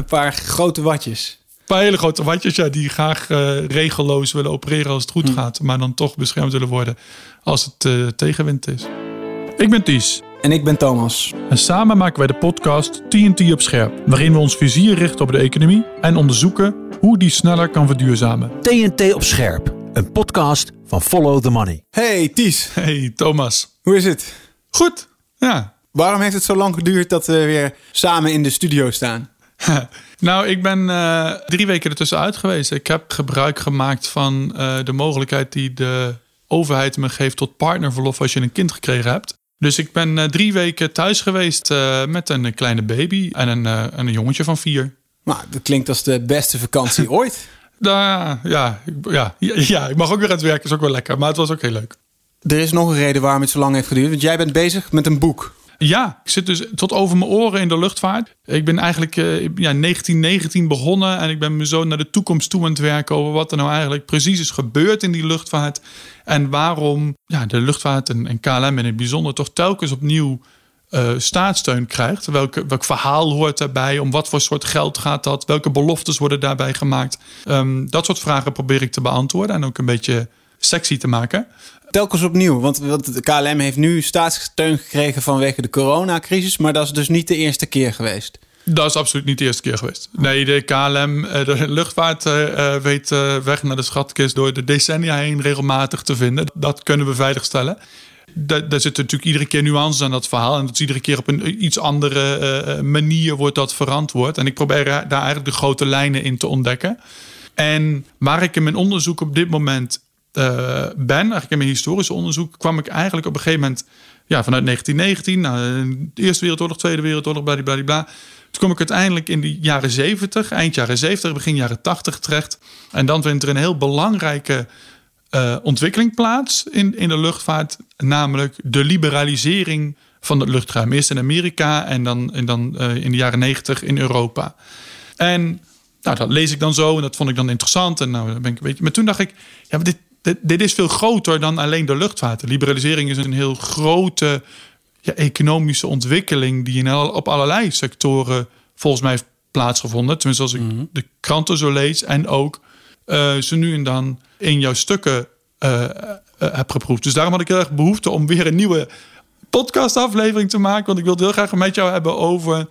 een paar grote watjes. Een paar hele grote watjes ja, die graag uh, regelloos willen opereren als het goed hm. gaat. Maar dan toch beschermd willen worden als het uh, tegenwind is. Ik ben Ties. En ik ben Thomas. En samen maken wij de podcast TNT op scherp. Waarin we ons vizier richten op de economie en onderzoeken hoe die sneller kan verduurzamen. TNT op scherp. Een podcast van Follow the Money. Hey Ties. Hey Thomas. Hoe is het? Goed, ja. Waarom heeft het zo lang geduurd dat we weer samen in de studio staan? nou, ik ben uh, drie weken ertussenuit geweest. Ik heb gebruik gemaakt van uh, de mogelijkheid die de overheid me geeft tot partnerverlof als je een kind gekregen hebt. Dus ik ben uh, drie weken thuis geweest met een kleine baby en een, een jongetje van vier. Nou, dat klinkt als de beste vakantie ooit. Nou, ja, ja, ja, ik mag ook weer aan het werken, is ook wel lekker. Maar het was ook heel leuk. Er is nog een reden waarom het zo lang heeft geduurd. Want jij bent bezig met een boek. Ja, ik zit dus tot over mijn oren in de luchtvaart. Ik ben eigenlijk uh, ja, 1919 begonnen en ik ben me zo naar de toekomst toe aan het werken over wat er nou eigenlijk precies is gebeurd in die luchtvaart. En waarom ja, de luchtvaart en, en KLM in het bijzonder toch telkens opnieuw uh, staatssteun krijgt. Welk verhaal hoort daarbij? Om wat voor soort geld gaat dat? Welke beloftes worden daarbij gemaakt? Um, dat soort vragen probeer ik te beantwoorden en ook een beetje sexy te maken. Telkens opnieuw, want, de KLM heeft nu staatssteun gekregen vanwege de coronacrisis, maar dat is dus niet de eerste keer geweest. Dat is absoluut niet de eerste keer geweest. Nee, de KLM, eh, de luchtvaart, uh, weet weg naar de schatkist door de decennia heen regelmatig te vinden. Dat kunnen we veiligstellen. Daar, daar zitten natuurlijk iedere keer nuances aan dat verhaal. En dat is iedere keer op een iets andere manier wordt dat verantwoord. En ik probeer daar eigenlijk de grote lijnen in te ontdekken. En waar ik in mijn onderzoek op dit moment uh, ben, eigenlijk in mijn historische onderzoek, kwam ik eigenlijk op een gegeven moment ja, vanuit 1919, nou, de Eerste Wereldoorlog, Tweede Wereldoorlog, bla. Toen kom ik uiteindelijk in de jaren 70, eind jaren 70, begin jaren 80 terecht. En dan vindt er een heel belangrijke uh, ontwikkeling plaats in, in de luchtvaart, namelijk de liberalisering van het luchtruim. Eerst in Amerika en dan, en dan in de jaren 90 in Europa. En nou, dat lees ik dan zo en dat vond ik dan interessant. En nou, ben ik een beetje. Maar toen dacht ik, ja, dit, dit, is veel groter dan alleen de luchtvaart. Liberalisering is een heel grote ja, economische ontwikkeling die in op allerlei sectoren volgens mij heeft plaatsgevonden. Tenminste, als ik mhm. de kranten zo lees en ook uh, ze nu en dan in jouw stukken uh, heb geproefd. Dus daarom had ik heel erg behoefte om weer een nieuwe podcastaflevering te maken. Want ik wilde heel graag met jou hebben over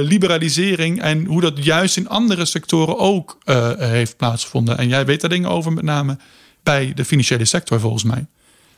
liberalisering en hoe dat juist in andere sectoren ook heeft plaatsgevonden. En jij weet daar dingen over met name bij de financiële sector volgens mij.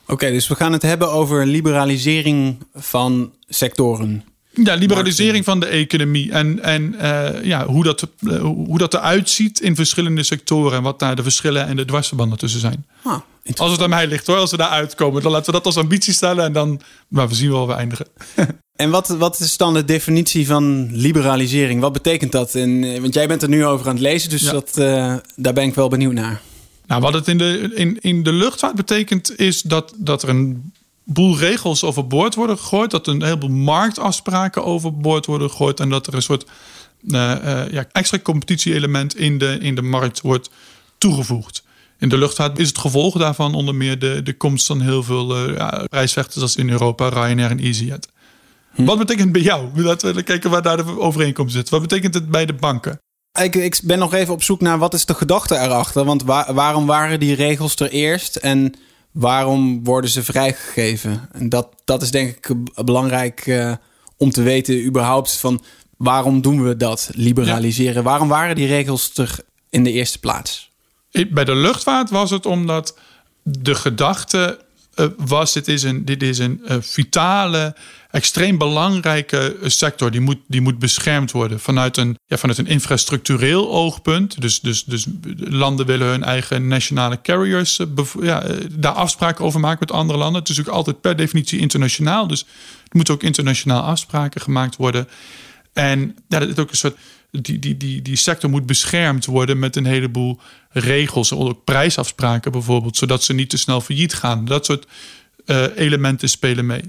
Oké, dus we gaan het hebben over liberalisering van sectoren. Ja, liberalisering van de economie en, en uh, ja, hoe, dat, uh, hoe dat eruit ziet in verschillende sectoren en wat daar de verschillen en de dwarsverbanden tussen zijn. Ah, als het aan mij ligt hoor, als we daar uitkomen, dan laten we dat als ambitie stellen en dan, maar we zien wel waar we eindigen. en wat, wat is dan de definitie van liberalisering? Wat betekent dat? En, eh, want jij bent er nu over aan het lezen, dus dat, uh, daar ben ik wel benieuwd naar. Nou, wat het in de, in, in de luchtvaart betekent, is dat, dat er een boel regels overboord worden gegooid. Dat een heleboel marktafspraken overboord worden gegooid. En dat er een soort uh, uh, ja, extra competitie-element in de, in de markt wordt toegevoegd. In de luchtvaart is het gevolg daarvan onder meer de, de komst van heel veel uh, ja, prijsvechters als in Europa, Ryanair en EasyJet. Hm. Wat betekent het bij jou? Laten we kijken waar daar de overeenkomst zit. Wat betekent het bij de banken? Ik, ik ben nog even op zoek naar wat is de gedachte erachter. Want waarom waren die regels er eerst en waarom worden ze vrijgegeven? En dat, dat is denk ik belangrijk uh, om te weten überhaupt van waarom doen we dat, liberaliseren? Waarom waren die regels er in de eerste plaats? Bij de luchtvaart was het omdat de gedachte was: dit is een, dit is een uh, vitale extreem belangrijke sector. Die moet, die moet beschermd worden vanuit een, ja, vanuit een infrastructureel oogpunt. Dus, dus, dus landen willen hun eigen nationale carriers eh, ja, eh, daar afspraken over maken met andere landen. Het is natuurlijk altijd per definitie internationaal. Dus er moeten ook internationaal afspraken gemaakt worden. En ja, dat is ook een soort. Die, die, die, die sector moet beschermd worden met een heleboel regels. Ook prijsafspraken bijvoorbeeld, zodat ze niet te snel failliet gaan. Dat soort uh, elementen spelen mee.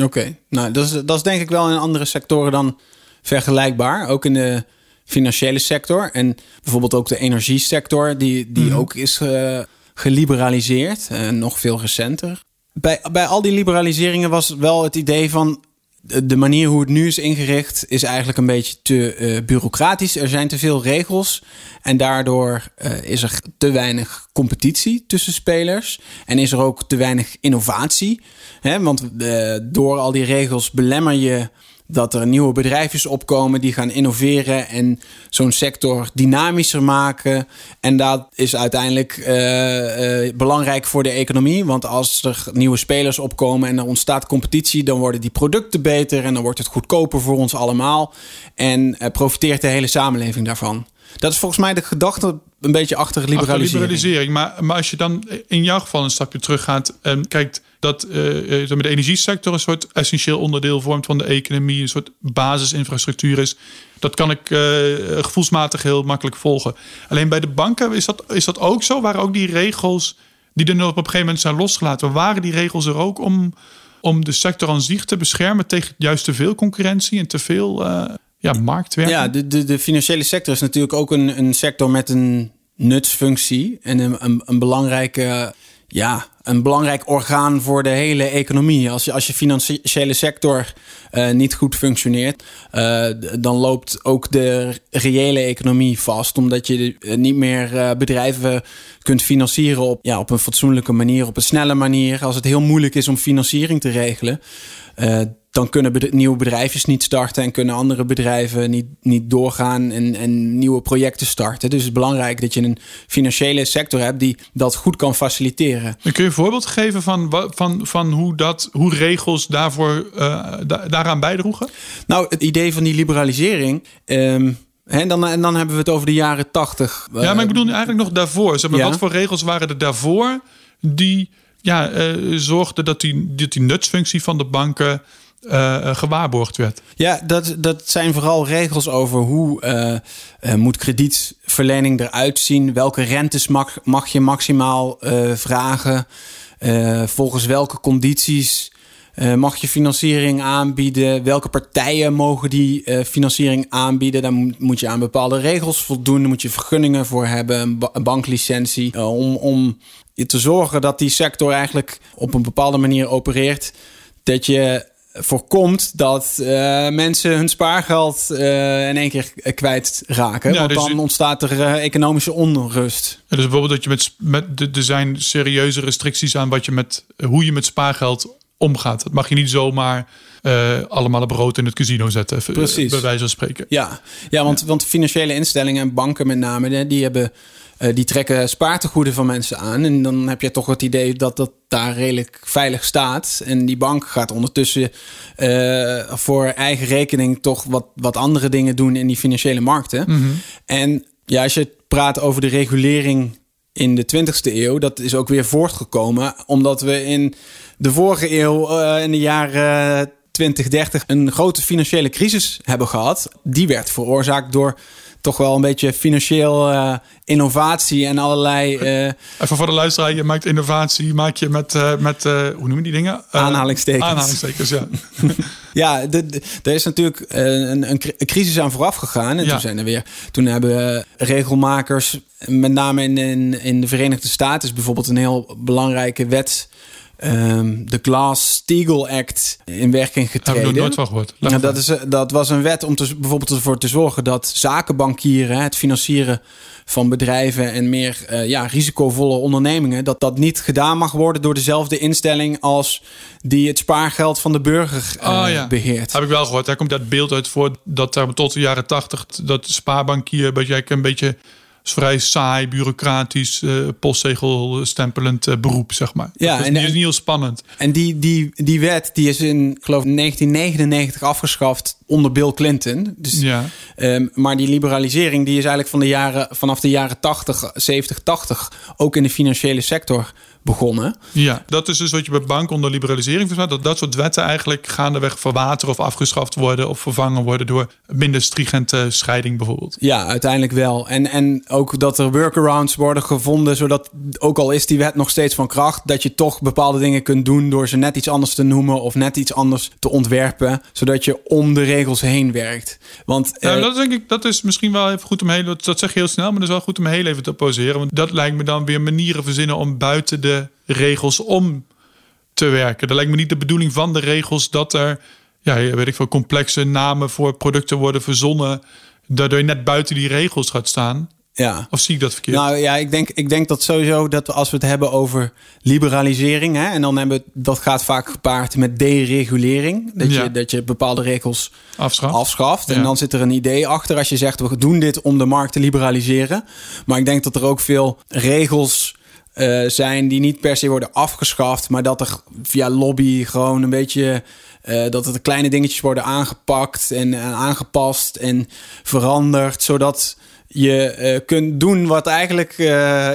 Oké, nou dat is, dat is denk ik wel in andere sectoren dan vergelijkbaar. Ook in de financiële sector en bijvoorbeeld ook de energiesector, die, die mhm. ook is uh, geliberaliseerd, uh, nog veel recenter. Bij, bij al die liberaliseringen was wel het idee van de manier hoe het nu is ingericht is eigenlijk een beetje te uh, bureaucratisch. Er zijn te veel regels en daardoor uh, is er te weinig competitie tussen spelers. En is er ook te weinig innovatie. Hè? Want uh, door al die regels belemmer je dat er nieuwe bedrijfjes opkomen die gaan innoveren en zo'n sector dynamischer maken. En dat is uiteindelijk uh, uh, belangrijk voor de economie. Want als er nieuwe spelers opkomen en er ontstaat competitie, dan worden die producten beter en dan wordt het goedkoper voor ons allemaal. En uh, profiteert de hele samenleving daarvan. Dat is volgens mij de gedachte een beetje achter liberalisering. Achter liberalisering. Maar, maar als je dan in jouw geval een stapje terug gaat en kijkt dat uh, de energiesector een soort essentieel onderdeel vormt van de economie, een soort basisinfrastructuur is. Dat kan ik uh, gevoelsmatig heel makkelijk volgen. Alleen bij de banken is dat, is dat ook zo? Waren ook die regels die er op een gegeven moment zijn losgelaten, waren die regels er ook om, om de sector aan zich te beschermen tegen juist te veel concurrentie en te veel ja, marktwerking? Ja, de, de, de financiële sector is natuurlijk ook een, een sector met een nutsfunctie en een, een belangrijke ja, een belangrijk orgaan voor de hele economie. Als je, als je financiële sector uh, niet goed functioneert, uh, dan loopt ook de reële economie vast. Omdat je niet meer bedrijven kunt financieren op, ja, op een fatsoenlijke manier, op een snelle manier. Als het heel moeilijk is om financiering te regelen dan kunnen nieuwe bedrijfjes niet starten en kunnen andere bedrijven niet, niet doorgaan en, en nieuwe projecten starten. Dus het is belangrijk dat je een financiële sector hebt die dat goed kan faciliteren. kun je een voorbeeld geven van, van, van hoe, dat, hoe regels daarvoor, uh, daaraan bijdroegen? Nou, het idee van die liberalisering. Um, en dan, en dan hebben we het over de jaren tachtig. Ja, maar ik bedoel eigenlijk nog daarvoor. Zeg maar, ja? Wat voor regels waren er daarvoor die ja, uh, zorgden dat die, dat die nutsfunctie van de banken uh, gewaarborgd werd. Ja, dat, dat zijn vooral regels over hoe uh, moet kredietverlening eruit zien. Welke rentes mag, mag je maximaal vragen? volgens welke condities mag je financiering aanbieden? Welke partijen mogen die financiering aanbieden? Daar moet je aan bepaalde regels voldoen. Daar moet je vergunningen voor hebben, een, een banklicentie. om, om te zorgen dat die sector eigenlijk op een bepaalde manier opereert. Dat je voorkomt dat uh, mensen hun spaargeld uh, in één keer kwijt raken. Ja, want dus dan ontstaat er uh, economische onrust. Ja, dus bijvoorbeeld dat je met, met er zijn serieuze restricties aan wat je met, hoe je met spaargeld omgaat. Dat mag je niet zomaar allemaal brood in het casino zetten. Precies. Bij wijze van spreken. Ja, ja want, want financiële instellingen en banken met name, die hebben uh, die trekken spaartegoeden van mensen aan. En dan heb je toch het idee dat dat daar redelijk veilig staat. En die bank gaat ondertussen uh, voor eigen rekening toch wat, wat andere dingen doen in die financiële markten. Mm -hmm. En ja, als je praat over de regulering in de 20e eeuw, dat is ook weer voortgekomen. Omdat we in de vorige eeuw, uh, in de jaren 2030, een grote financiële crisis hebben gehad. Die werd veroorzaakt door toch wel een beetje financieel uh, innovatie en allerlei. Uh, Even voor de luisteraar, je maakt innovatie, maak je met, uh, met hoe noem je die dingen? aanhalingstekens. Aanhalingstekens, ja. ja, er is natuurlijk een, een, crisis aan vooraf gegaan. En ja. toen zijn er weer. Toen hebben regelmakers, met name in, in, in de Verenigde Staten, is bijvoorbeeld een heel belangrijke wet um, de Glass-Steagall Act in werking getreden. Heb ik nooit van gehoord. Dat, is, dat was een wet om te, bijvoorbeeld ervoor te zorgen dat zakenbankieren, het financieren van bedrijven en meer uh, ja, risicovolle ondernemingen, dat dat niet gedaan mag worden door dezelfde instelling als die het spaargeld van de burger uh, oh, ja. beheert. Heb ik wel gehoord. Daar komt dat beeld uit voor dat tot de jaren tachtig dat spaarbankier een beetje is vrij saai, bureaucratisch, uh, postzegel stempelend uh, beroep, zeg maar. Ja, dat is, en, niet, is niet heel spannend. En die, die, die wet die is in, ik geloof, 1999 afgeschaft onder Bill Clinton. Dus, ja. Um, maar die liberalisering die is eigenlijk van de jaren, vanaf de jaren 80, 70, 80 ook in de financiële sector begonnen. Ja, dat is dus wat je bij bank onder liberalisering verstaat. Dat dat soort wetten eigenlijk gaandeweg verwateren of afgeschaft worden of vervangen worden door minder stringente scheiding bijvoorbeeld. Ja, uiteindelijk wel. En, en ook dat er workarounds worden gevonden, zodat ook al is die wet nog steeds van kracht, dat je toch bepaalde dingen kunt doen door ze net iets anders te noemen of net iets anders te ontwerpen, zodat je om de regels heen werkt. Want nou, dat denk ik, dat is misschien wel even goed om heel, dat zeg je heel snel, maar dat is wel goed om heel even te poseren. Want dat lijkt me dan weer manieren verzinnen om buiten de regels om te werken. Dat lijkt me niet de bedoeling van de regels dat er ja, weet ik veel, complexe namen voor producten worden verzonnen. Daardoor je net buiten die regels gaat staan. Ja. Of zie ik dat verkeerd? Nou ja, ik denk, ik denk dat sowieso dat als we het hebben over liberalisering, hè, en dan hebben dat gaat vaak gepaard met deregulering, dat, Ja. je, dat je bepaalde regels Afschaf. afschaft. En Ja. dan zit er een idee achter als je zegt we doen dit om de markt te liberaliseren. Maar ik denk dat er ook veel regels eh, zijn die niet per se worden afgeschaft, maar dat er via lobby gewoon een beetje eh, dat de kleine dingetjes worden aangepakt en, aangepast en veranderd, zodat je eh, kunt doen wat eigenlijk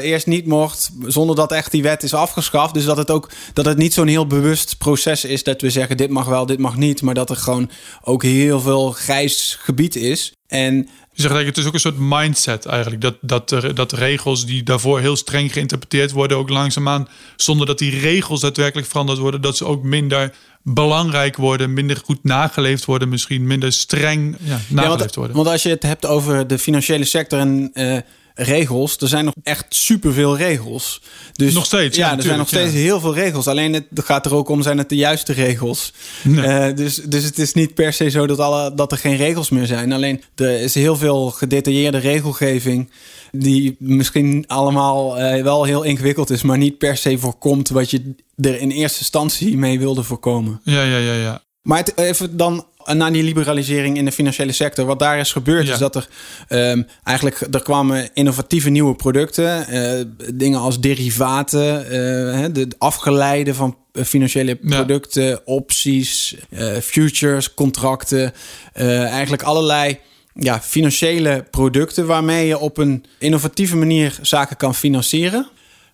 eerst niet mocht, zonder dat echt die wet is afgeschaft. Dus dat het ook dat het niet zo'n heel bewust proces is dat we zeggen dit mag wel, dit mag niet, maar dat er gewoon ook heel veel grijs gebied is. En Je zegt eigenlijk, het is ook een soort mindset eigenlijk. Dat, dat, er, dat regels die daarvoor heel streng geïnterpreteerd worden, ook langzaamaan, zonder dat die regels daadwerkelijk veranderd worden, dat ze ook minder belangrijk worden, minder goed nageleefd worden, misschien minder streng ja, Ja, nageleefd want, worden. want als je het hebt over de financiële sector en eh, regels, er zijn nog echt superveel regels. Dus, Nog steeds, ja, Ja, er zijn nog steeds heel veel regels. Alleen het gaat er ook om, zijn het de juiste regels? Nee. Eh, dus, dus het is niet per se zo dat, alle, dat er geen regels meer zijn. Alleen er is heel veel gedetailleerde regelgeving die misschien allemaal eh, wel heel ingewikkeld is, maar niet per se voorkomt wat je er in eerste instantie mee wilde voorkomen. ja, ja, ja, ja. Maar het, even dan naar die liberalisering in de financiële sector. Wat daar is gebeurd Ja. is dat er ehm, eigenlijk er kwamen innovatieve nieuwe producten. eh, dingen als derivaten, eh, hè, de afgeleide van eh, financiële Ja. producten, opties, eh, futures, contracten. eh, eigenlijk allerlei ja, financiële producten waarmee je op een innovatieve manier zaken kan financieren.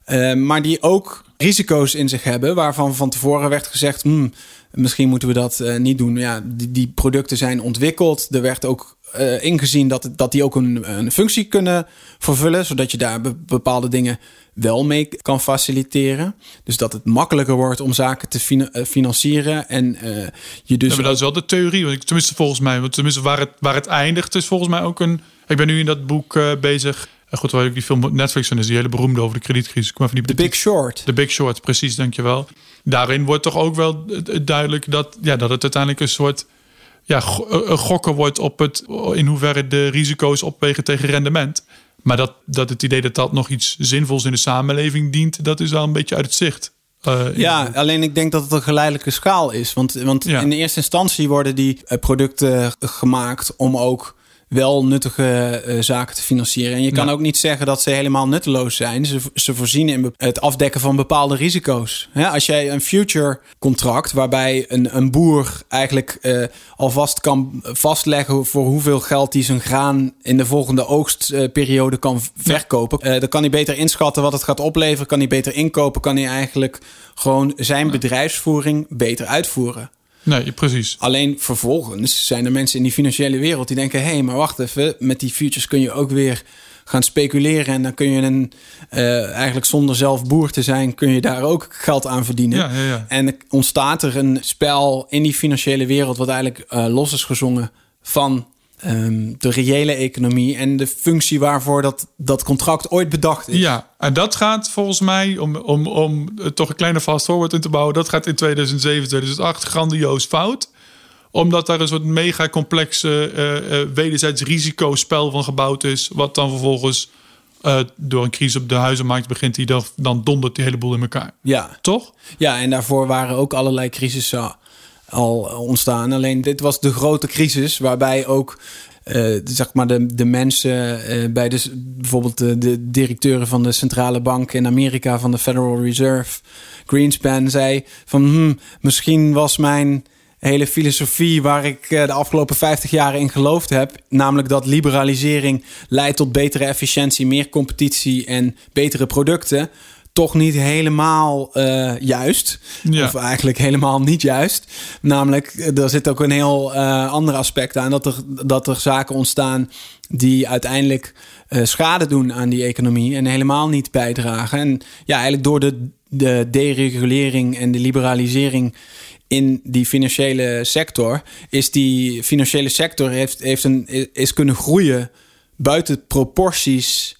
Eh, maar die ook risico's in zich hebben, waarvan van tevoren werd gezegd: "Hmm, misschien moeten we dat eh, niet doen. Ja, die, die producten zijn ontwikkeld. Er werd ook eh, ingezien dat, dat die ook een, een functie kunnen vervullen, zodat je daar be- bepaalde dingen wel mee kan faciliteren. Dus dat het makkelijker wordt om zaken te eh, financieren. En je dus. Ja, dat is wel de theorie. Want ik, tenminste, volgens mij, want tenminste waar het, waar het eindigt, is volgens mij ook een. Ik ben nu in dat boek bezig. En goed, waar ook die film Netflix van is, die hele beroemde over de kredietcrisis. Ik kom even niet The de Big Short. The Big Short, precies, dankjewel. Daarin wordt toch ook wel eh, duidelijk dat, ja, dat het uiteindelijk een soort ja, eh, een gokken wordt op het in hoeverre de risico's opwegen tegen rendement. Maar dat, dat het idee dat dat nog iets zinvols in de samenleving dient, dat is wel een beetje uit het zicht. Eh, Ja, alleen ik denk dat het een geleidelijke schaal is. Want, want Ja. in de eerste instantie worden die eh, producten gemaakt om ook wel nuttige eh, zaken te financieren. En je kan Ja. ook niet zeggen dat ze helemaal nutteloos zijn. Ze, ze voorzien in het afdekken van bepaalde risico's. Als jij een future contract waarbij een, een boer eigenlijk eh, alvast kan vastleggen voor hoeveel geld hij zijn graan in de volgende oogstperiode kan verkopen. Eh, dan kan hij beter inschatten wat het gaat opleveren. Kan hij beter inkopen. Kan hij eigenlijk gewoon zijn bedrijfsvoering beter uitvoeren. Nee, precies. Alleen vervolgens zijn er mensen in die financiële wereld die denken: hé, hey, maar wacht even, met die futures kun je ook weer gaan speculeren. En dan kun je een, eh, eigenlijk zonder zelf boer te zijn, kun je daar ook geld aan verdienen. Ja, ja, ja. En ontstaat er een spel in die financiële wereld, wat eigenlijk eh, los is gezongen van ehm, de reële economie en de functie waarvoor dat, dat contract ooit bedacht is. Ja, en dat gaat volgens mij, om, om, om toch een kleine fast forward in te bouwen, dat gaat in 2007, 2008 grandioos fout. Omdat daar een soort mega complexe eh, eh, wederzijds risicospel van gebouwd is. Wat dan vervolgens eh, door een crisis op de huizenmarkt begint, die dan, dan dondert die hele boel in elkaar. ja. Toch? Ja, en daarvoor waren ook allerlei crisissen al ontstaan. Alleen dit was de grote crisis waarbij ook eh, zeg maar de, de mensen eh, bij de, bijvoorbeeld de, de directeuren van de centrale bank in Amerika van de Federal Reserve, Greenspan, zei van hmm, misschien was mijn hele filosofie waar ik eh, de afgelopen 50 jaar in geloofd heb, namelijk dat liberalisering leidt tot betere efficiëntie, meer competitie en betere producten toch niet helemaal eh, juist. Ja. Of eigenlijk helemaal niet juist. Namelijk, eh, er zit ook een heel eh, ander aspect aan. Dat er, dat er zaken ontstaan die uiteindelijk schade doen aan die economie. En helemaal niet bijdragen. En ja, eigenlijk door de, de deregulering en de liberalisering in die financiële sector... is die financiële sector heeft, heeft een, is kunnen groeien buiten proporties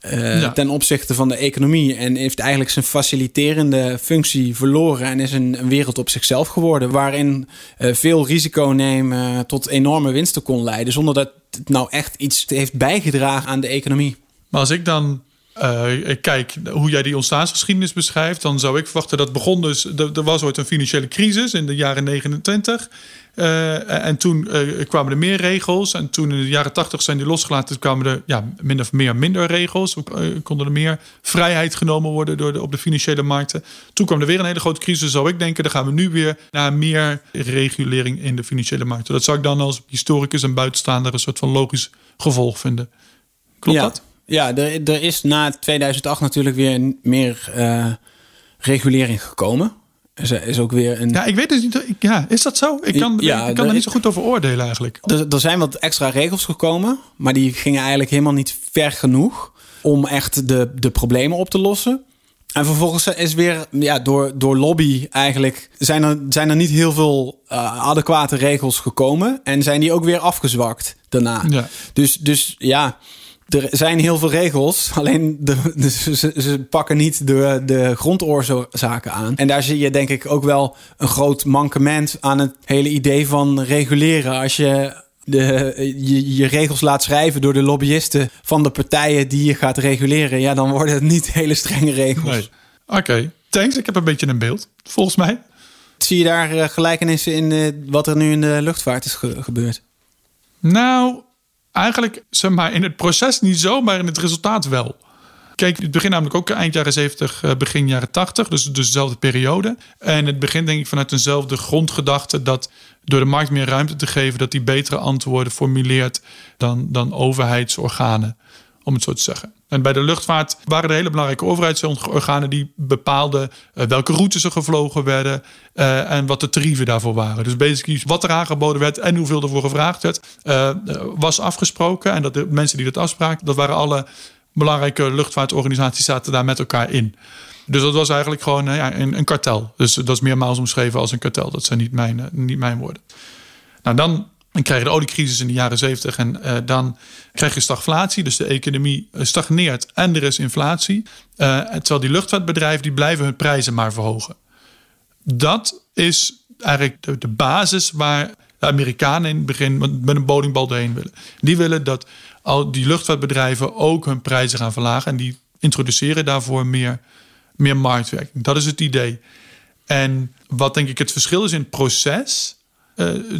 eh, Ja. ten opzichte van de economie. En heeft eigenlijk zijn faciliterende functie verloren. En is een, een wereld op zichzelf geworden. Waarin eh, veel risico nemen tot enorme winsten kon leiden. Zonder dat het nou echt iets heeft bijgedragen aan de economie. Maar als ik dan eh, kijk hoe jij die ontstaansgeschiedenis beschrijft, dan zou ik verwachten dat begon dus. Er, er was ooit een financiële crisis in de jaren 29. eh, en toen eh, kwamen er meer regels. En toen in de jaren 80 zijn die losgelaten. Toen kwamen er ja, min of meer minder regels. Konden er meer vrijheid genomen worden door de, op de financiële markten. Toen kwam er weer een hele grote crisis. Zou ik denken, dan gaan we nu weer naar meer regulering in de financiële markten. Dat zou ik dan als historicus en buitenstaander een soort van logisch gevolg vinden. Klopt ja. dat? Ja, er, er is na 2008 natuurlijk weer meer eh, regulering gekomen. Er is ook weer een. Ja, ik weet dus niet. ik- Ja, is dat zo? Ik kan, Ja, ik kan er er niet zo goed over oordelen eigenlijk. Er, er zijn wat extra regels gekomen, maar die gingen eigenlijk helemaal niet ver genoeg om echt de, de problemen op te lossen. En vervolgens is weer ja, door, door lobby eigenlijk zijn er, zijn er niet heel veel eh, adequate regels gekomen. En zijn die ook weer afgezwakt daarna. Ja. Dus, dus ja, er zijn heel veel regels. Alleen de, de- ze, pakken niet de, de grondoorzaken aan. En daar zie je denk ik ook wel een groot mankement aan het hele idee van reguleren. Als je de, je, je regels laat schrijven door de lobbyisten van de partijen die je gaat reguleren. Ja, dan worden het niet hele strenge regels. Nee. Oké, thanks. Ik heb een beetje een beeld, volgens mij. Zie je daar eh, gelijkenissen in eh, wat er nu in de luchtvaart is ge- gebeurd? Nou, eigenlijk maar in het proces niet zo, maar in het resultaat wel. Kijk, het begint namelijk ook eind jaren 70, eh, begin jaren 80, dus, dus dezelfde periode. En het begint denk ik vanuit eenzelfde grondgedachte dat door de markt meer ruimte te geven, dat die betere antwoorden formuleert dan, dan overheidsorganen, om het zo te zeggen. En bij de luchtvaart waren er hele belangrijke overheidsorganen die bepaalden eh, welke routes er gevlogen werden eh, en wat de tarieven daarvoor waren. Dus basically wat er aangeboden werd en hoeveel ervoor gevraagd werd, eh, was afgesproken. En dat de mensen die dat afspraken, dat waren alle belangrijke luchtvaartorganisaties zaten daar met elkaar in. Dus dat was eigenlijk gewoon een, een kartel. Dus dat is meermaals omschreven als een kartel. Dat zijn niet mijn, niet mijn woorden. Nou, dan krijg je de oliecrisis in de jaren 70 en eh, dan krijg je stagflatie. Dus de economie eh, stagneert en er is inflatie. Eh, terwijl die luchtvaartbedrijven die blijven hun prijzen maar verhogen. Dat is eigenlijk de, basis waar de Amerikanen in het begin met een bowlingbal doorheen willen. Die willen dat al die luchtvaartbedrijven ook hun prijzen gaan verlagen. En die introduceren daarvoor meer, meer marktwerking. Dat is het idee. En wat denk ik het verschil is in het proces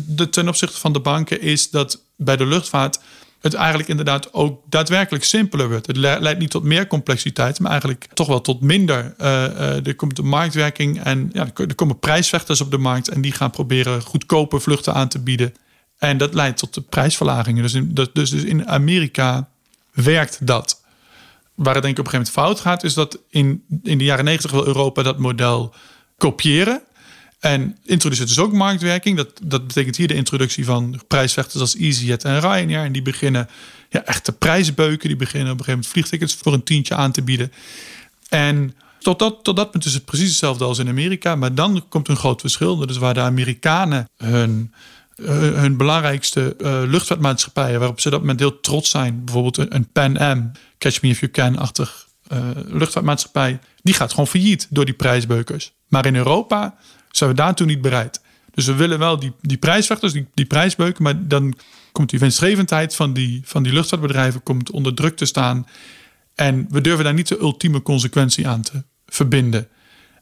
de, ten opzichte van de banken, is dat bij de luchtvaart het eigenlijk inderdaad ook daadwerkelijk simpeler wordt. Het le- leidt niet tot meer complexiteit, maar eigenlijk toch wel tot minder. Eh, eh, er komt de marktwerking en ja, er ko- komen prijsvechters op de markt en die gaan proberen goedkope vluchten aan te bieden. En dat leidt tot de prijsverlagingen. Dus in, dus, dus in Amerika werkt dat. Waar het denk ik op een gegeven moment fout gaat, is dat in, in de jaren negentig wil Europa dat model kopiëren. En introduceert dus ook marktwerking. Dat, dat betekent hier de introductie van prijsvechters als EasyJet en Ryanair. En die beginnen ja, echt te prijsbeuken. Die beginnen op een gegeven moment vliegtickets voor een tientje aan te bieden. En tot dat, tot dat punt is het precies hetzelfde als in Amerika. Maar dan komt een groot verschil. Dat is waar de Amerikanen hun, hun belangrijkste eh, luchtvaartmaatschappijen... waarop ze dat moment heel trots zijn. Bijvoorbeeld een, een Pan Am, Catch Me If You Can-achtig eh, luchtvaartmaatschappij... die gaat gewoon failliet door die prijsbeukers. Maar in Europa zijn we daartoe niet bereid. Dus we willen wel die, die prijsvechters, die, die prijsbeuken... maar dan komt die winstgevendheid van die, van die luchtvaartbedrijven komt onder druk te staan... En we durven daar niet de ultieme consequentie aan te verbinden.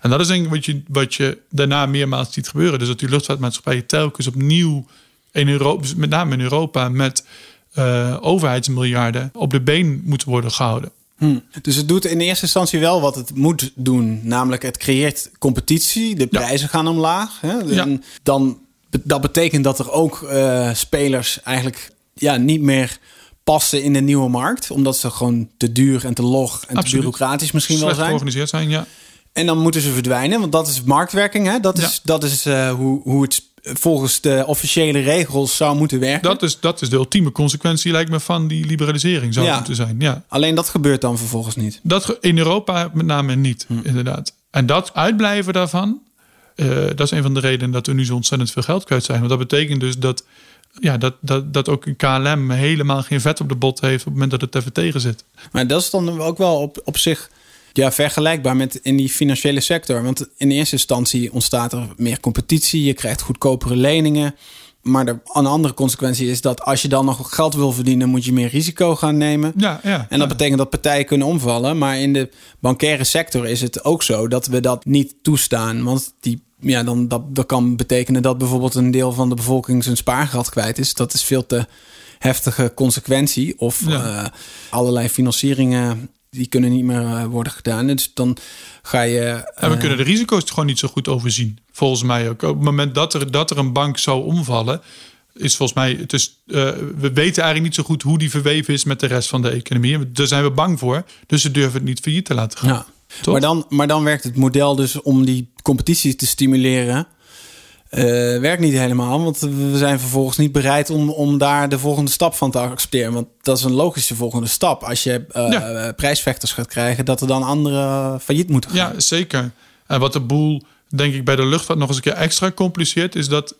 En dat is denk ik wat je, wat je daarna meermaals ziet gebeuren. Dus dat die luchtvaartmaatschappijen telkens opnieuw, in Europa, met name in Europa, met eh, overheidsmiljarden op de been moeten worden gehouden. Hm. Dus het doet in eerste instantie wel wat het moet doen. Namelijk het creëert competitie. De Ja. prijzen gaan omlaag. Hè? Ja. Dan, dat betekent dat er ook eh, spelers eigenlijk ja, niet meer passen in de nieuwe markt. Omdat ze gewoon te duur en te log en te bureaucratisch misschien wel zijn. georganiseerd zijn, ja. En dan moeten ze verdwijnen, want dat is marktwerking. Hè? Dat is, Ja. dat is eh, hoe, hoe het volgens de officiële regels zou moeten werken. Dat is, dat is de ultieme consequentie, lijkt me, van die liberalisering zou Ja. moeten zijn. Ja. Alleen dat gebeurt dan vervolgens niet. Dat in Europa met name niet, Hm. inderdaad. En dat uitblijven daarvan, eh, dat is een van de redenen dat we nu zo ontzettend veel geld kwijt zijn. Want dat betekent dus dat ja, dat, dat, dat ook een KLM helemaal geen vet op de bot heeft op het moment dat het even tegen zit. Maar dat is dan ook wel op, op zich ja, vergelijkbaar met in die financiële sector. Want in eerste instantie ontstaat er meer competitie. Je krijgt goedkopere leningen. Maar de, een andere consequentie is dat als je dan nog geld wil verdienen, moet je meer risico gaan nemen. Ja, ja, en dat betekent dat partijen kunnen omvallen. Maar in de bankaire sector is het ook zo dat we dat niet toestaan. Want die, ja, dan, dat, dat kan betekenen dat bijvoorbeeld een deel van de bevolking zijn spaargeld kwijt is. Dat is veel te heftige consequentie. Of Ja. eh, allerlei financieringen die kunnen niet meer eh, worden gedaan. Dus dan ga je. En we eh, kunnen de risico's gewoon niet zo goed overzien. Volgens mij ook. Op het moment dat er, dat er een bank zou omvallen, is volgens mij. Het is, eh, we weten eigenlijk niet zo goed hoe die verweven is met de rest van de economie. Daar zijn we bang voor. Dus ze durven het niet failliet te laten gaan. Ja. Maar, dan, maar dan werkt het model dus om die competitie te stimuleren. Eh, werkt niet helemaal, want we zijn vervolgens niet bereid om, om daar de volgende stap van te accepteren. Want dat is een logische volgende stap. Als je eh, Ja. eh, prijsvechters gaat krijgen, dat er dan anderen failliet moeten gaan. Ja, zeker. En wat de boel, denk ik, bij de luchtvaart nog eens een keer extra compliceert, is dat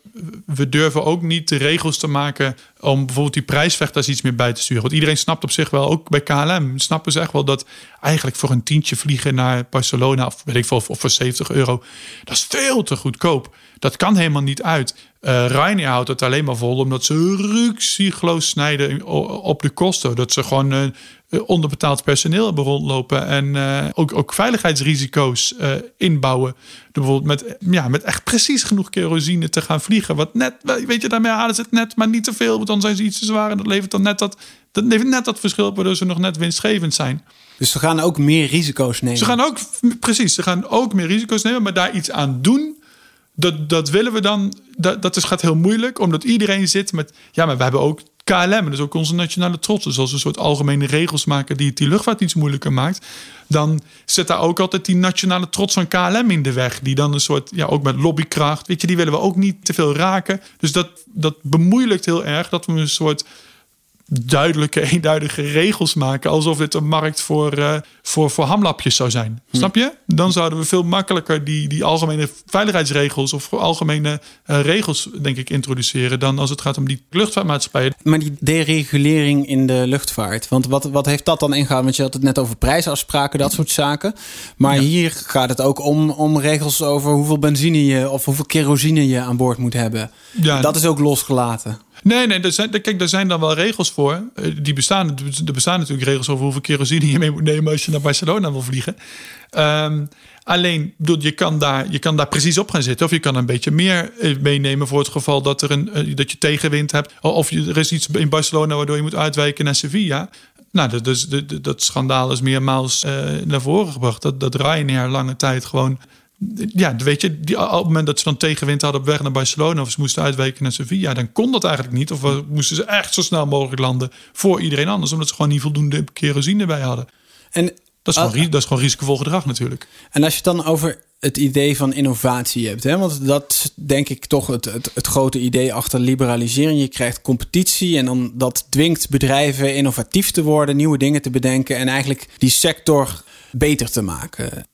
we durven ook niet de regels te maken om bijvoorbeeld die prijsvechters iets meer bij te sturen. Want iedereen snapt op zich wel, ook bij KLM, snappen ze echt wel dat eigenlijk voor een tientje vliegen naar Barcelona, of weet ik veel, of voor 70 euro, dat is veel te goedkoop. Dat kan helemaal niet uit. Eh Ryanair houdt het alleen maar vol omdat ze ruksigloos snijden op de kosten. Dat ze gewoon eh, eh, onderbetaald personeel hebben rondlopen. En ook, ook veiligheidsrisico's inbouwen. Door bijvoorbeeld met, ja, met echt precies genoeg kerosine te gaan vliegen. Wat net, weet je, daarmee halen ze het net, maar niet te veel. Want dan zijn ze iets te zwaar. En dat levert dan net dat, dat levert net dat verschil op, waardoor ze nog net winstgevend zijn. Dus ze gaan ook meer risico's nemen. Ze gaan ook, precies, ze gaan ook meer risico's nemen, maar daar iets aan doen. Dat, dat willen we dan. Dat, dat is, gaat heel moeilijk, omdat iedereen zit met. Ja, maar we hebben ook KLM, is ook onze nationale trots. Dus als we een soort algemene regels maken die het die luchtvaart iets moeilijker maakt, dan zit daar ook altijd die nationale trots van KLM in de weg. Die dan een soort, ja, ook met lobbykracht, weet je, die willen we ook niet te veel raken. Dus dat, dat bemoeilijkt heel erg dat we een soort duidelijke, eenduidige regels maken. Alsof dit een markt voor, eh, voor, voor hamlapjes zou zijn. Snap je? Dan zouden we veel makkelijker die, die algemene veiligheidsregels of algemene eh, regels, denk ik, introduceren. Dan als het gaat om die luchtvaartmaatschappijen. Maar die deregulering in de luchtvaart. Want wat, wat heeft dat dan ingehouden? Want je had het net over prijsafspraken, dat soort zaken. Maar hier gaat het ook om, om regels over hoeveel benzine je of hoeveel kerosine je aan boord moet hebben. Ja. Dat is ook losgelaten. Nee, nee, er zijn, kijk, daar zijn dan wel regels voor. Eh, Die bestaan, er bestaan natuurlijk regels over hoeveel kerosine je mee moet nemen als je naar Barcelona wil vliegen. Ehm, alleen, je, kan daar, je kan daar precies op gaan zitten. Of je kan een beetje meer eh, meenemen voor het geval dat, er een, eh, dat je tegenwind hebt. Of er is iets in Barcelona waardoor je moet uitwijken naar Sevilla. Nou, dat, dat, schandaal is meermaals naar voren gebracht. Dat, dat Ryanair lange tijd gewoon ja, weet je, die, op het moment dat ze dan tegenwind hadden op weg naar Barcelona of ze moesten uitwijken naar Sevilla, dan kon dat eigenlijk niet. Of we- moesten ze echt zo snel mogelijk landen voor iedereen anders, omdat ze gewoon niet voldoende kerosine bij hadden. En, Dat is, gewoon, dat is gewoon risicovol gedrag natuurlijk. en als je het dan over het idee van innovatie hebt, hè? want dat is denk ik toch het, het, het grote idee achter liberalisering. Je krijgt competitie en dan dat dwingt bedrijven innovatief te worden, nieuwe dingen te bedenken en eigenlijk die sector beter te maken.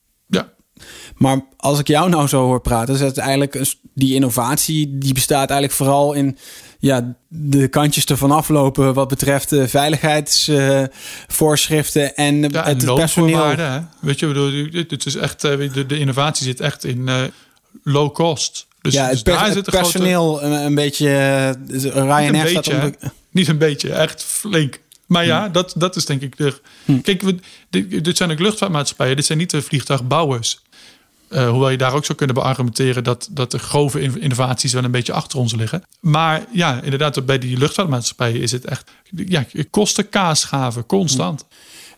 Maar als ik jou nou zo hoor praten, is het eigenlijk die innovatie die bestaat eigenlijk vooral in ja, de kantjes ervan aflopen wat betreft de veiligheidsvoorschriften en ja het en personeel. Hè? Weet je, bedoel, dit- is echt, eh, de, de innovatie zit echt in eh, low cost. Dus, Ja, dus het, per- grote- personeel een, een beetje. eh, dus Ryanair Niet een beetje? Niet een beetje, echt flink. Maar ja, dat, dat is denk ik de. Kijk, we, dit, dit zijn ook luchtvaartmaatschappijen, dit zijn niet de vliegtuigbouwers. Eh, hoewel je daar ook zou kunnen beargumenteren dat, dat de grove in- innovaties wel een beetje achter ons liggen. Maar ja, inderdaad, bij die luchtvaartmaatschappijen is het echt. Ja, kosten kaasgaven, constant.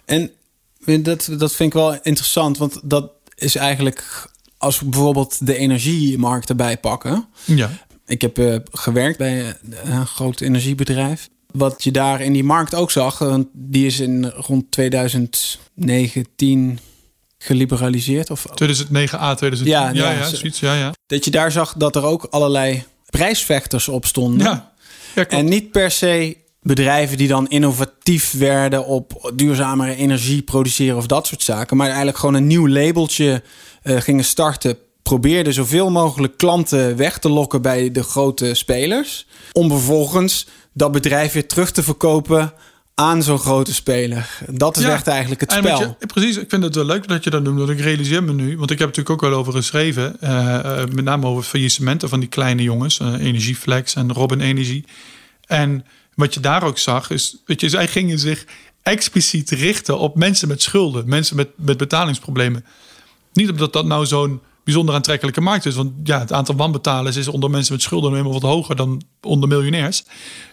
En dat, dat vind ik wel interessant, want dat is eigenlijk als we bijvoorbeeld de energiemarkt erbij pakken. Ja. Ik heb eh, gewerkt bij eh, een groot energiebedrijf. Wat je daar in die markt ook zag, want die is in rond 2019 geliberaliseerd. Of 2009 A, 2010. Ja, Ja, ja, ja, zo- zoiets. Ja, ja. dat je daar zag dat er ook allerlei prijsvechters op stonden. Ja. En niet per se bedrijven die dan innovatief werden op duurzamere energie produceren of dat soort zaken. Maar eigenlijk gewoon een nieuw labeltje eh, gingen starten probeerde zoveel mogelijk klanten weg te lokken bij de grote spelers. Om vervolgens dat bedrijf weer terug te verkopen aan zo'n grote speler. Dat is Ja, echt eigenlijk het spel. je, precies, ik vind het wel leuk dat je dat noemt. Want ik realiseer me nu, want ik heb natuurlijk ook wel over geschreven. eh, eh, met name over faillissementen van die kleine jongens. eh, Energieflex en Robin Energie. En wat je daar ook zag, is, weet je, zij gingen zich expliciet richten op mensen met schulden. Mensen met, met betalingsproblemen. Niet omdat dat nou zo'n bijzonder aantrekkelijke markt is. Want ja, het aantal wanbetalers is onder mensen met schulden helemaal wat hoger dan onder miljonairs.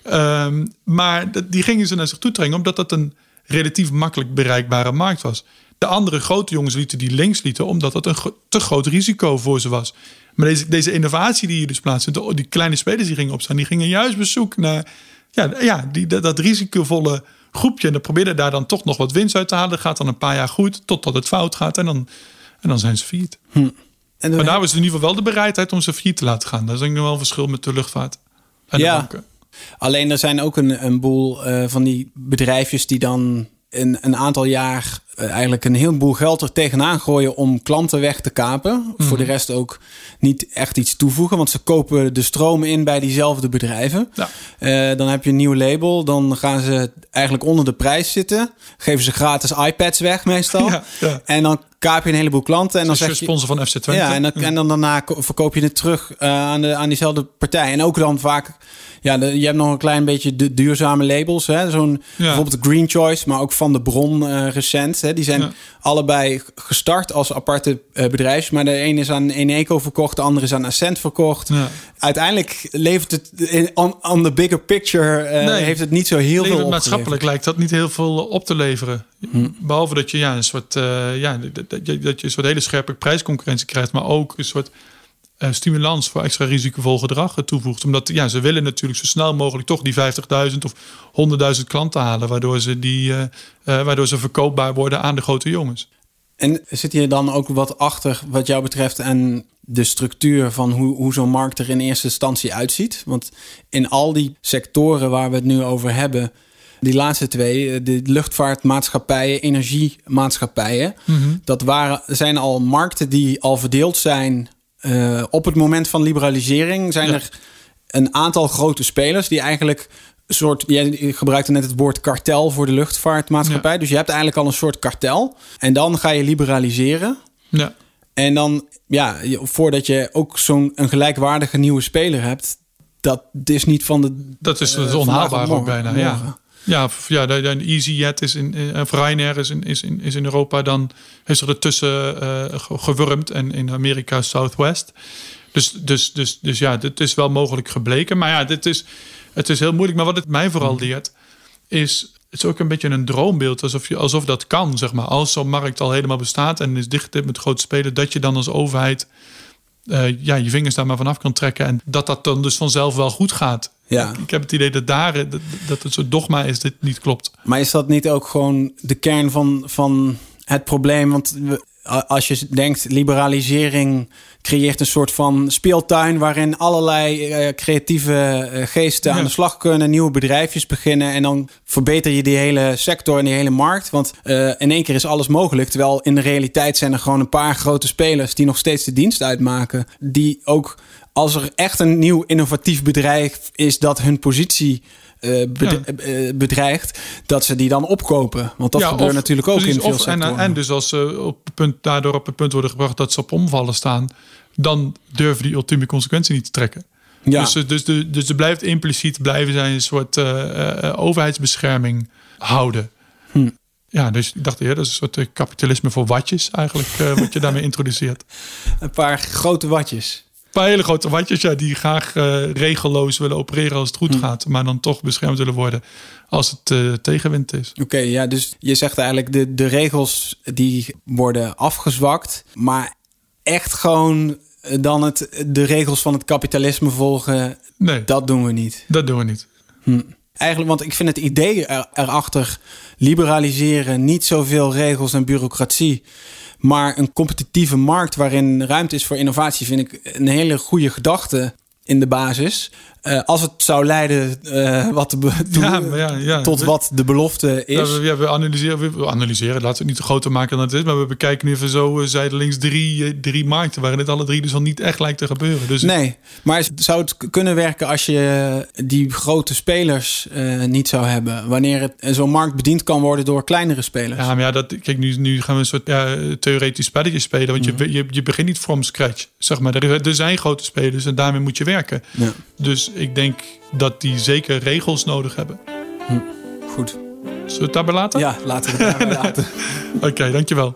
Ehm, maar die gingen ze naar zich toe trekken omdat dat een relatief makkelijk bereikbare markt was. De andere grote jongens lieten die links lieten omdat dat een te groot risico voor ze was. Maar deze, deze innovatie die je dus plaatsvindt, die kleine spelers die gingen opstaan, die gingen juist op zoek naar ja, ja, die, dat, risicovolle groepje. En dan probeerde daar dan toch nog wat winst uit te halen. Dat gaat dan een paar jaar goed, totdat het fout gaat. En dan, en dan zijn ze failliet. En Maar daar was in ieder geval wel de bereidheid om ze failliet te laten gaan. Dat is denk ik wel een verschil met de luchtvaart en Ja. de banken. Alleen er zijn ook een, een boel eh, van die bedrijfjes die dan een, een aantal jaar eh, eigenlijk een heleboel geld er tegenaan gooien om klanten weg te kapen. Voor de rest ook niet echt iets toevoegen, want ze kopen de stroom in bij diezelfde bedrijven. Ja. Eh, dan heb je een nieuw label, dan gaan ze eigenlijk onder de prijs zitten. Geven ze gratis iPads weg meestal. Ja, ja. En dan kaap je een heleboel klanten en dan zeg je... sponsor van FC Twente. Ja, en dan, en dan daarna ko- verkoop je het terug eh, aan, de, aan diezelfde partij. En ook dan vaak, ja, de- je hebt nog een klein beetje de duurzame labels. hè Zo'n Ja. bijvoorbeeld Green Choice, maar ook van de Bron eh, recent. Hè? Die zijn Ja. allebei gestart als aparte bedrijven. Maar de een is aan Eneco verkocht, de andere is aan Ascent verkocht. Ja. Uiteindelijk levert het in, on, on the bigger picture eh, Nee. heeft het niet zo heel veel maatschappelijk lijkt dat niet heel veel op te leveren. Hm. Behalve dat je ja, een soort, ja, dat, je- dat je een soort hele scherpe prijsconcurrentie krijgt, maar ook een soort stimulans voor extra risicovol gedrag toevoegt. Omdat ja, ze willen natuurlijk zo snel mogelijk toch die 50.000 of 100.000 klanten halen, waardoor ze, die, eh, eh, waardoor ze verkoopbaar worden aan de grote jongens. En zit hier dan ook wat achter wat jou betreft en de structuur van hoe, hoe zo'n markt er in eerste instantie uitziet? Want in al die sectoren waar we het nu over hebben, die laatste twee, eh, de luchtvaartmaatschappijen, energiemaatschappijen, dat waren, zijn al markten die al verdeeld zijn eh, op het moment van liberalisering. Zijn Ja. er een aantal grote spelers die eigenlijk een soort. Jij gebruikte net het woord kartel voor de luchtvaartmaatschappij. Dus je hebt eigenlijk al een soort kartel. En dan ga je liberaliseren. Ja. En dan, ja, voordat je ook zo'n een gelijkwaardige nieuwe speler hebt, dat is niet van de. Dat is, eh, dat is vandaag onhaalbaar ook bijna. Morgen. Ja, f- ja, de, de EasyJet is in, of Ryanair is in, is, in, is in Europa dan heeft zich ertussen ge- gewurmd en in Amerika Southwest. Dus, dus, dus, dus ja, dit is wel mogelijk gebleken. Maar ja, dit is, het is heel moeilijk. Maar wat het mij vooral leert, is het is ook een beetje een droombeeld. Alsof, je, alsof dat kan, zeg maar. Als zo'n markt al helemaal bestaat en is dichtgetipt met grote spelen, dat je dan als overheid eh, ja, je vingers daar maar vanaf kan trekken. En dat dat dan dus vanzelf wel goed gaat. Ja. Ik, ik heb het idee dat daar dat, dat het soort dogma is dit niet klopt. Maar is dat niet ook gewoon de kern van, van het probleem? Want we- als je denkt, liberalisering creëert een soort van speeltuin waarin allerlei eh, creatieve eh, geesten Ja. aan de slag kunnen, nieuwe bedrijfjes beginnen en dan verbeter je die hele sector en die hele markt. Want eh, in één keer is alles mogelijk, terwijl in de realiteit zijn er gewoon een paar grote spelers die nog steeds de dienst uitmaken, die ook als er echt een nieuw innovatief bedrijf is dat hun positie eh, bed- eh, bedreigt, dat ze die dan opkopen. Want dat Ja, gebeurt of- natuurlijk ook precies, in veel of, en, sectoren. en dus als ze op het punt, daardoor op het punt worden gebracht dat ze op omvallen staan, dan durven die ultieme consequentie niet te trekken. ja. Dus, dus, de, dus er blijft impliciet blijven zij een soort eh, eh, overheidsbescherming houden. Hm. Ja, dus ik dacht, ja, dat is een soort eh, kapitalisme voor watjes eigenlijk, eh, wat je daarmee introduceert. een paar grote watjes. Paar hele grote watjes, ja, die graag eh, regelloos willen opereren als het Hm. goed gaat, maar dan toch beschermd willen worden als het eh, tegenwind is. Oké, ja, dus je zegt eigenlijk de, de regels die worden afgezwakt, maar echt gewoon eh, dan het, de regels van het kapitalisme volgen, Nee, dat doen we niet. dat doen we niet. Eigenlijk, want ik vind het idee er, erachter liberaliseren, niet zoveel regels en bureaucratie, maar een competitieve markt waarin ruimte is voor innovatie, vind ik een hele goede gedachte in de basis. Eh, als het zou leiden eh, wat de be- toe- Ja, maar ja, ja. tot wat de belofte is. we, ja, we analyseren, we analyseren, laten we het niet te groter maken dan het is. Maar we bekijken nu even zo eh, zijdelings drie, drie markten... waarin dit alle drie dus al niet echt lijkt te gebeuren. Dus Nee, maar zou het kunnen werken als je die grote spelers niet zou hebben? Wanneer het- zo'n markt bediend kan worden door kleinere spelers? Ja, maar ja, dat, kijk, nu, nu gaan we een soort theoretisch spelletje spelen. Want Mhm. je, je, je begint niet from scratch. Zeg maar. er, er zijn grote spelers en daarmee moet je werken. Ja. Dus ik denk dat die zeker regels nodig hebben. Goed. Zullen we het daarbij laten? Ja, laten we het daarbij laten. Oké, dankjewel.